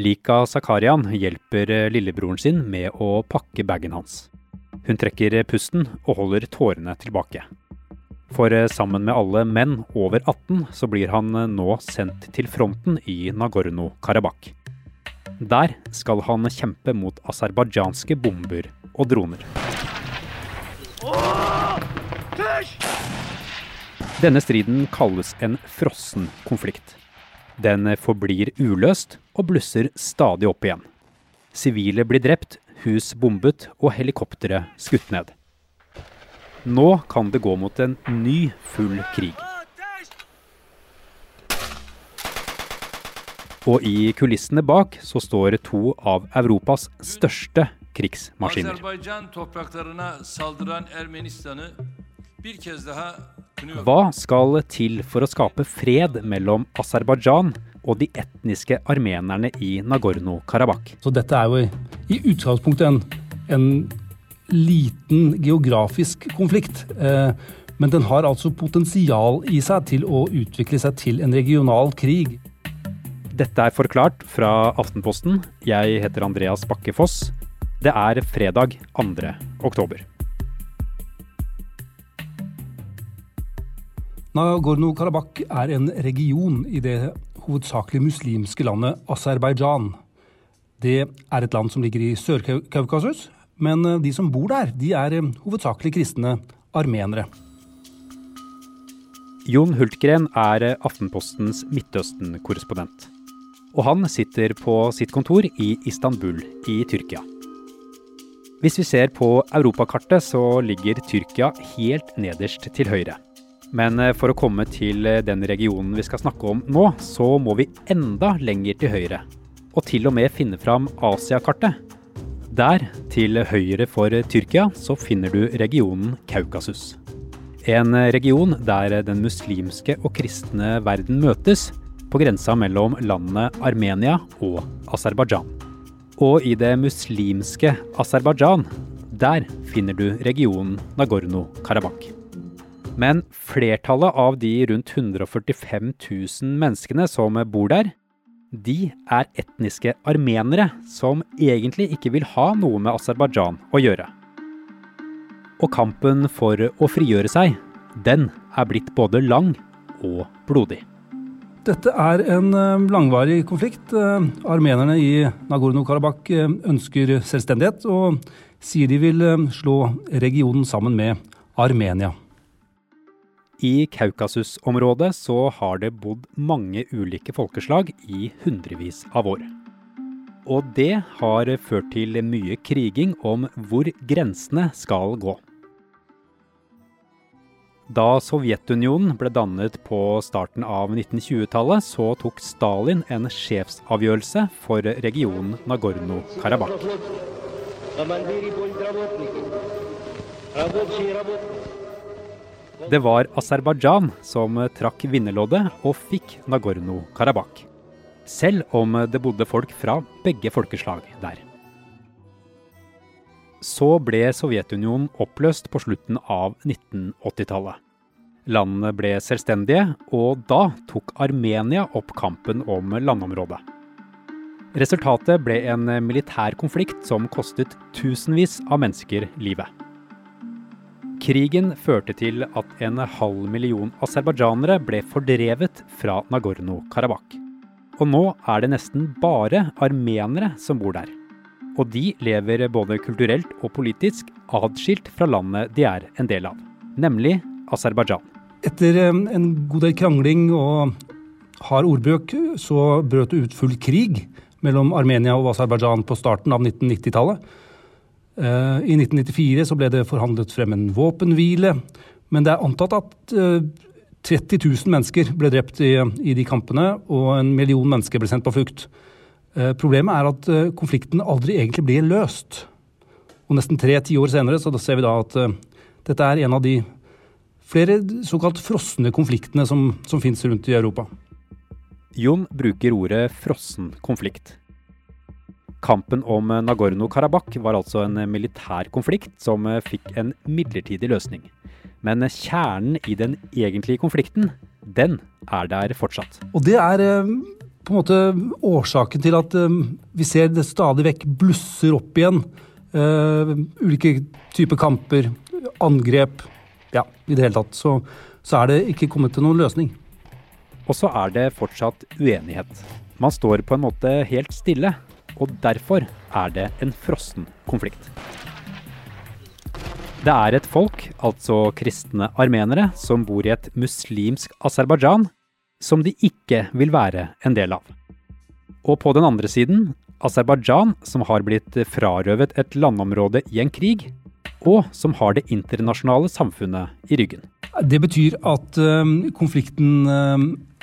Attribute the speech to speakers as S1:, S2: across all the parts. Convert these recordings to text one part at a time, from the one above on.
S1: Lika Zakarian hjelper lillebroren sin med å pakke bagen hans. Hun trekker pusten og holder tårene tilbake. For sammen med alle menn over 18 så blir han nå sendt til fronten i Nagorno-Karabakh. Der skal han kjempe mot aserbajdsjanske bomber og droner. Denne striden kalles en frossen konflikt. Den forblir uløst og blusser stadig opp igjen. Sivile blir drept, hus bombet og helikoptre skutt ned. Nå kan det gå mot en ny full krig. Og i kulissene bak så står to av Europas største krigsmaskiner. Hva skal til for å skape fred mellom Aserbajdsjan og de etniske armenerne i Nagorno-Karabakh?
S2: Så dette er jo i utgangspunktet en, en liten geografisk konflikt. Eh, men den har altså potensial i seg til å utvikle seg til en regional krig.
S1: Dette er forklart fra Aftenposten. Jeg heter Andreas Bakke Foss. Det er fredag 2. oktober.
S2: Nagorno-Karabakh er en region i det hovedsakelig muslimske landet Aserbajdsjan. Det er et land som ligger i Sør-Kaukasus, men de som bor der, de er hovedsakelig kristne armenere.
S1: Jon Hultgren er Aftenpostens Midtøsten-korrespondent. Og han sitter på sitt kontor i Istanbul i Tyrkia. Hvis vi ser på europakartet, så ligger Tyrkia helt nederst til høyre. Men eh, for å komme til eh, den regionen vi skal snakke om nå, så må vi enda lenger til høyre. Og til og med finne fram Asiakartet. Der, til høyre for Tyrkia, så finner du regionen Kaukasus. En region der den muslimske og kristne verden møtes, på grensa mellom landene Armenia og Aserbajdsjan. Og i det muslimske Aserbajdsjan, der finner du regionen Nagorno-Karabakh. Men flertallet av de rundt 145 000 menneskene som bor der, de er etniske armenere som egentlig ikke vil ha noe med Aserbajdsjan å gjøre. Og kampen for å frigjøre seg, den er blitt både lang og blodig.
S2: Dette er en eh, langvarig konflikt. Eh, armenerne i Nagorno-Karabakh eh, ønsker selvstendighet, og sier de vil slå regionen sammen med Armenia.
S1: I Kaukasus-området så har det bodd mange ulike folkeslag i hundrevis av år. Og det har ført til mye kriging om hvor grensene skal gå. Da Sovjetunionen ble dannet på starten av 1920-tallet, så tok Stalin en sjefsavgjørelse for regionen Nagorno-Karabakh. Det var Aserbajdsjan som trakk vinnerloddet og fikk Nagorno-Karabakh. Selv om det bodde folk fra begge folkeslag der. Så ble Sovjetunionen oppløst på slutten av 1980-tallet. Landene ble selvstendige, og da tok Armenia opp kampen om landområdet. Resultatet ble en militær konflikt som kostet tusenvis av mennesker livet. Krigen førte til at en halv million aserbajdsjanere ble fordrevet fra Nagorno-Karabakh. Og nå er det nesten bare armenere som bor der. Og de lever både kulturelt og politisk atskilt fra landet de er en del av, nemlig Aserbajdsjan.
S2: Etter eh, en god del krangling og hard ordbruk, så brøt det ut full krig mellom Armenia og Aserbajdsjan på starten av 1990-tallet. Eh, I 1994 så ble det forhandlet frem en våpenhvile, men det er antatt at 30 eh, 000 mennesker ble drept i, i de kampene, og en million mennesker ble sendt på flukt. Eh, problemet er at konflikten aldri egentlig blir løst. Og nesten tre tiår senere så ser vi da at dette er en av de flere såkalt frosne konfliktene som, som fins rundt i Europa.
S1: Jon bruker ordet frossen konflikt. Kampen om Nagorno-Karabakh var altså en militær konflikt som fikk en midlertidig løsning. Men kjernen i den egentlige konflikten, den er der fortsatt.
S2: Og det er eh, på en måte årsaken til at um, vi ser det stadig vekk blusser opp igjen. Ulike typer kamper, angrep. Ja, i det hele tatt. Så, så er det ikke kommet til noen løsning.
S1: Og så er det fortsatt uenighet. Man står på en måte helt stille, og derfor er det en frossen konflikt. Det er et folk, altså kristne armenere, som bor i et muslimsk Aserbajdsjan, som de ikke vil være en del av. Og på den andre siden Aserbajdsjan, som har blitt frarøvet et landområde i en krig, og som har det internasjonale samfunnet i ryggen.
S2: Det betyr at uh, konflikten uh,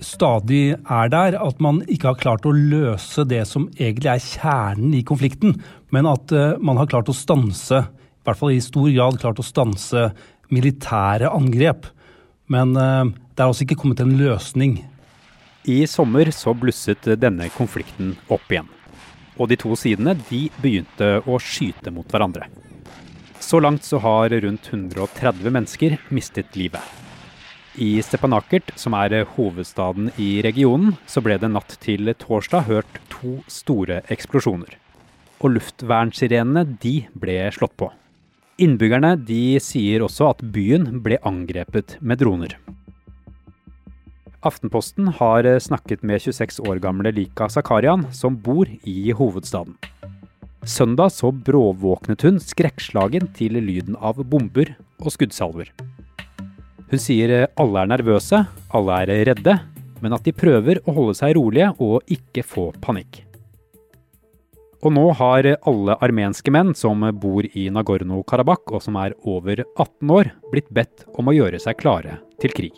S2: stadig er der. At man ikke har klart å løse det som egentlig er kjernen i konflikten, men at uh, man har klart å stanse, i hvert fall i stor grad klart å stanse militære angrep. Men det er altså ikke kommet en løsning.
S1: I sommer så blusset denne konflikten opp igjen. Og de to sidene de begynte å skyte mot hverandre. Så langt så har rundt 130 mennesker mistet livet. I Stepanakert, som er hovedstaden i regionen, så ble det natt til torsdag hørt to store eksplosjoner. Og luftvernsirenene de ble slått på. Innbyggerne de sier også at byen ble angrepet med droner. Aftenposten har snakket med 26 år gamle Lika Zakarian, som bor i hovedstaden. Søndag så bråvåknet hun skrekkslagen til lyden av bomber og skuddsalver. Hun sier alle er nervøse, alle er redde, men at de prøver å holde seg rolige og ikke få panikk. Og nå har alle armenske menn som bor i Nagorno-Karabakh og som er over 18 år, blitt bedt om å gjøre seg klare til krig.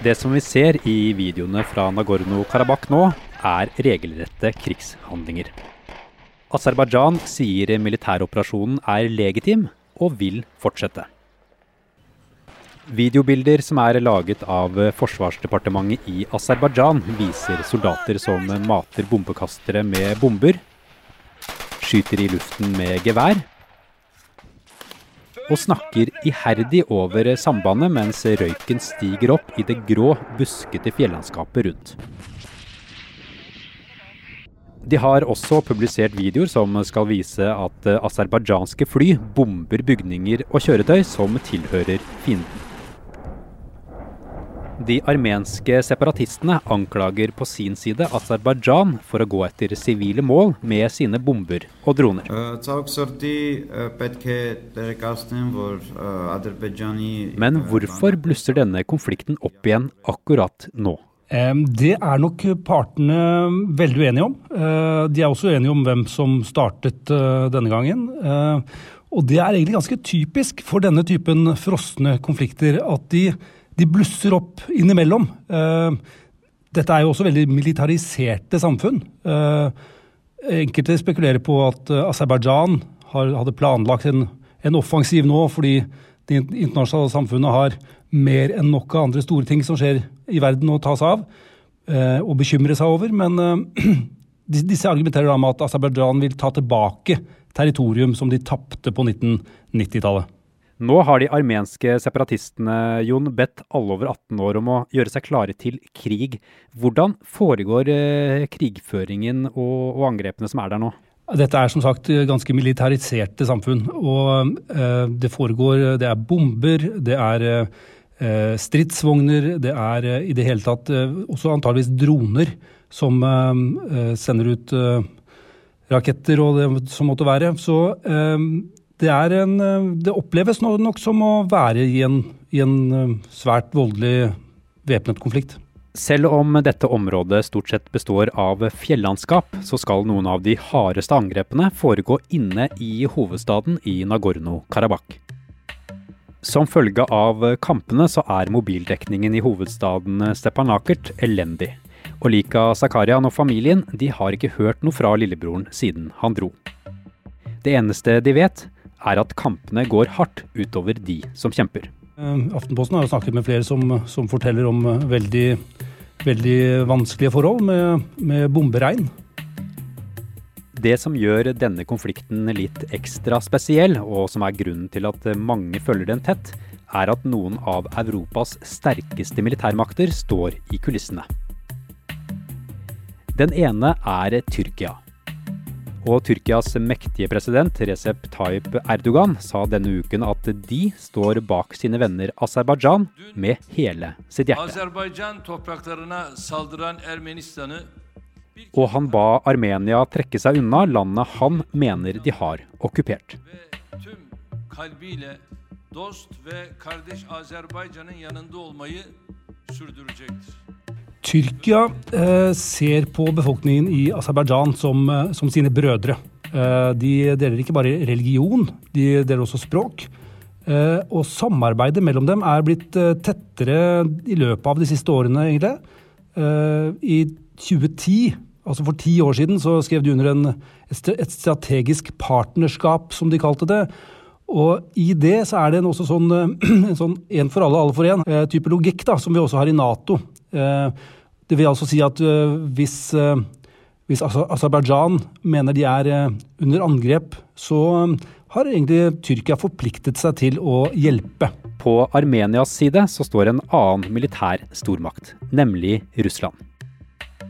S1: Det som vi ser i videoene fra Nagorno-Karabakh nå, er regelrette krigshandlinger. Aserbajdsjan sier militæroperasjonen er legitim og vil fortsette. Videobilder som er laget av Forsvarsdepartementet i Aserbajdsjan, viser soldater som mater bombekastere med bomber, skyter i luften med gevær og snakker iherdig over sambandet mens røyken stiger opp i det grå, buskete fjellandskapet rundt. De har også publisert videoer som skal vise at aserbajdsjanske fly bomber bygninger og kjøretøy som tilhører fienden. De armenske separatistene anklager på sin side Aserbajdsjan for å gå etter sivile mål med sine bomber og droner. Men hvorfor blusser denne konflikten opp igjen akkurat nå?
S2: Det er nok partene veldig uenige om. Eh, de er også uenige om hvem som startet eh, denne gangen. Eh, og det er egentlig ganske typisk for denne typen frosne konflikter at de de blusser opp innimellom. Eh, dette er jo også veldig militariserte samfunn. Eh, enkelte spekulerer på at eh, Aserbajdsjan hadde planlagt en, en, offensiv nå fordi det internasjonale samfunnet har mer enn nok av andre store ting som skjer i verden å ta seg av og bekymre seg over. Men disse argumenterer da med at Aserbajdsjan vil ta tilbake territorium som de tapte på 1990-tallet.
S1: Nå har de armenske separatistene Jon, bedt alle over 18 år om å gjøre seg klare til krig. Hvordan foregår eh, krigføringen og, og, angrepene som er der nå?
S2: Dette er som sagt ganske militariserte samfunn. Og eh, det foregår Det er bomber, det er eh, stridsvogner, det er eh, i det hele tatt eh, også antageligvis droner som eh, sender ut raketter og det som måtte være. Så det, en, eh, det oppleves nok som å være i en, i en eh, svært voldelig væpnet konflikt.
S1: Selv om dette området stort sett består av fjellandskap, så skal noen av de hardeste angrepene foregå inne i hovedstaden i Nagorno-Karabakh. Som følge av kampene så er mobildekningen i hovedstaden Stepanakert elendig. Og Lika Zakarian og familien de har ikke hørt noe fra lillebroren siden han dro. Det eneste de vet, er at kampene går hardt utover de som kjemper.
S2: Eh, Aftenposten har snakket med flere som, som forteller om eh, veldig, veldig vanskelige forhold med, med bomberegn.
S1: Det som gjør denne konflikten litt ekstra spesiell, og som er grunnen til at mange følger den tett, er at noen av Europas sterkeste militærmakter står i kulissene. Den ene er Tyrkia. Og Tyrkias mektige president Recep Tayyip Erdogan sa denne uken at de står bak sine venner Aserbajdsjan med hele sitt hjerte. Og han ba Armenia trekke seg unna landet han mener de har okkupert.
S2: Tyrkia eh, ser på befolkningen i Aserbajdsjan som, eh, som, sine brødre. Eh, de deler ikke bare religion, de deler også språk. Eh, og samarbeidet mellom dem er blitt eh, tettere i løpet av de siste årene, egentlig. Eh, I 2010 Altså For ti år siden så skrev de under en, et strategisk partnerskap, som de kalte det. Og i det så er det en også sånn, en sånn en for alle, alle for én eh, type logikk, da, som vi også har i Nato. Eh, det vil altså si at eh, hvis, hvis Aserbajdsjan mener de er under angrep, så har egentlig Tyrkia forpliktet seg til å hjelpe.
S1: På Armenias side så står en annen militær stormakt, nemlig Russland.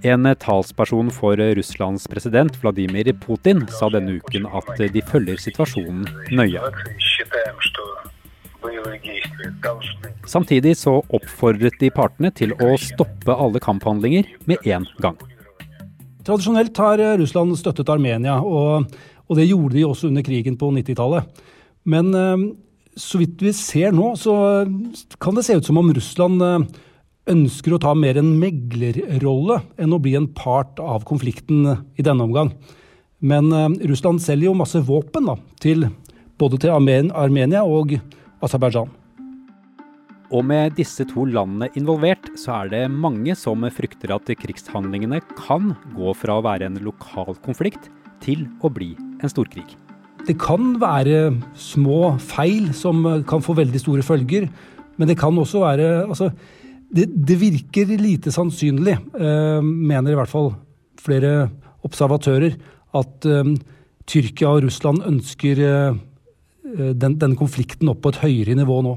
S1: En talsperson for Russlands president Vladimir Putin sa denne uken at de følger situasjonen nøye. Samtidig så oppfordret de partene til å stoppe alle kamphandlinger med en gang.
S2: Tradisjonelt har Russland støttet Armenia, og, og det gjorde de også under krigen på 90-tallet. Men eh, så vidt vi ser nå, så kan det se ut som om Russland eh, ønsker å ta mer en meglerrolle enn å bli en part av konflikten i denne omgang. Men uh, Russland selger jo masse våpen da, til, både til Armen Armenia og Aserbajdsjan.
S1: Og med disse to landene involvert, så er det mange som frykter at krigshandlingene kan gå fra å være en lokal konflikt til å bli en storkrig.
S2: Det kan være små feil som kan få veldig store følger, men det kan også være altså, det, det, virker lite sannsynlig, eh, mener i hvert fall flere observatører, at eh, Tyrkia og Russland ønsker eh, den, denne konflikten opp på et høyere nivå nå.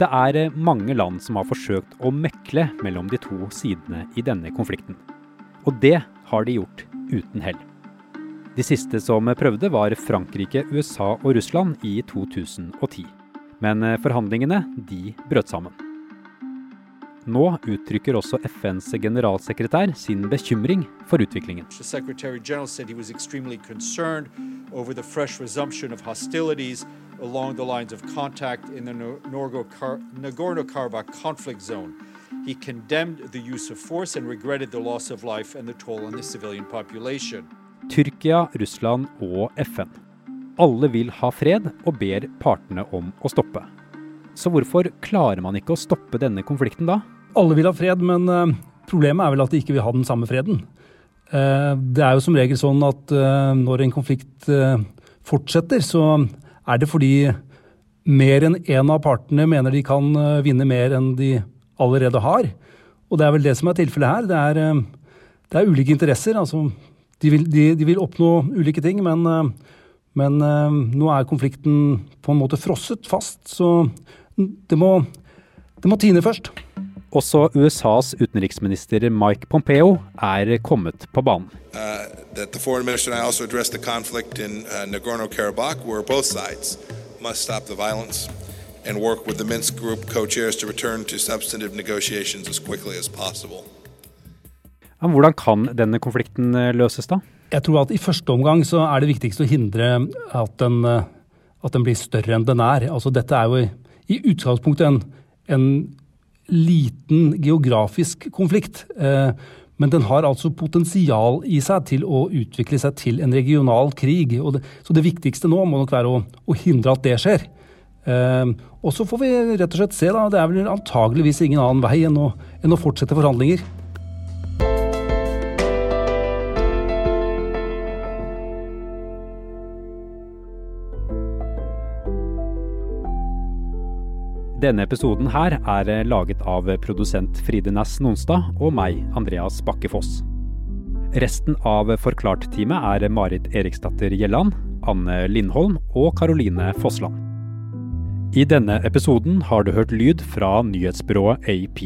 S1: Det er mange land som har forsøkt å mekle mellom de to sidene i denne konflikten. Og det har de gjort uten hell. De siste som prøvde, var Frankrike, USA og Russland i 2010. Men eh, forhandlingene de brøt sammen. Nå uttrykker også FNs generalsekretær sin bekymring for utviklingen. along the lines of contact in the Nagorno-Karabakh conflict zone. He condemned the use of force and regretted the loss of life and the toll on the civilian population. Tyrkia, Russland og FN. Alle vil ha fred og ber partene om å stoppe. Så hvorfor klarer man ikke å stoppe denne konflikten da?
S2: Alle vil ha fred, men uh, problemet er vel at de ikke vil ha den samme freden. Uh, det er jo som regel sånn at uh, når en konflikt fortsetter, så er det fordi mer enn én en av partene mener de kan vinne mer enn de allerede har. Og det er vel det som er tilfellet her. Det er, det er ulike interesser. altså de vil, de, de vil oppnå ulike ting, men, eh, men, eh, nå er konflikten på en måte frosset fast. Så det må, det må tine først.
S1: Også USAs utenriksminister Mike Pompeo er kommet på banen. Uh, in uh, and work with the Minsk group co-chairs to return to substantive negotiations as quickly as possible. Hvordan kan denne konflikten eh, løses, da?
S2: Jeg tror at i første omgang så er det viktigste å hindre at den, eh, at den blir større enn den er. Altså dette er jo i utgangspunktet en, en liten geografisk konflikt. Eh, men den har altså potensial i seg til å utvikle seg til en regional krig. Det, så det viktigste nå må nok være å, å hindre at det skjer. Eh, og så får vi rett og slett se, da. Det er vel antageligvis ingen annen vei enn å, enn å fortsette forhandlinger.
S1: Denne episoden her er laget av produsent Fride Næss Nonstad og meg, Andreas Bakke Foss. Resten av Forklart-teamet er Marit Eriksdatter Gjelland, Anne Lindholm og Karoline Fossland. I denne episoden har du hørt lyd fra nyhetsbyrået AP.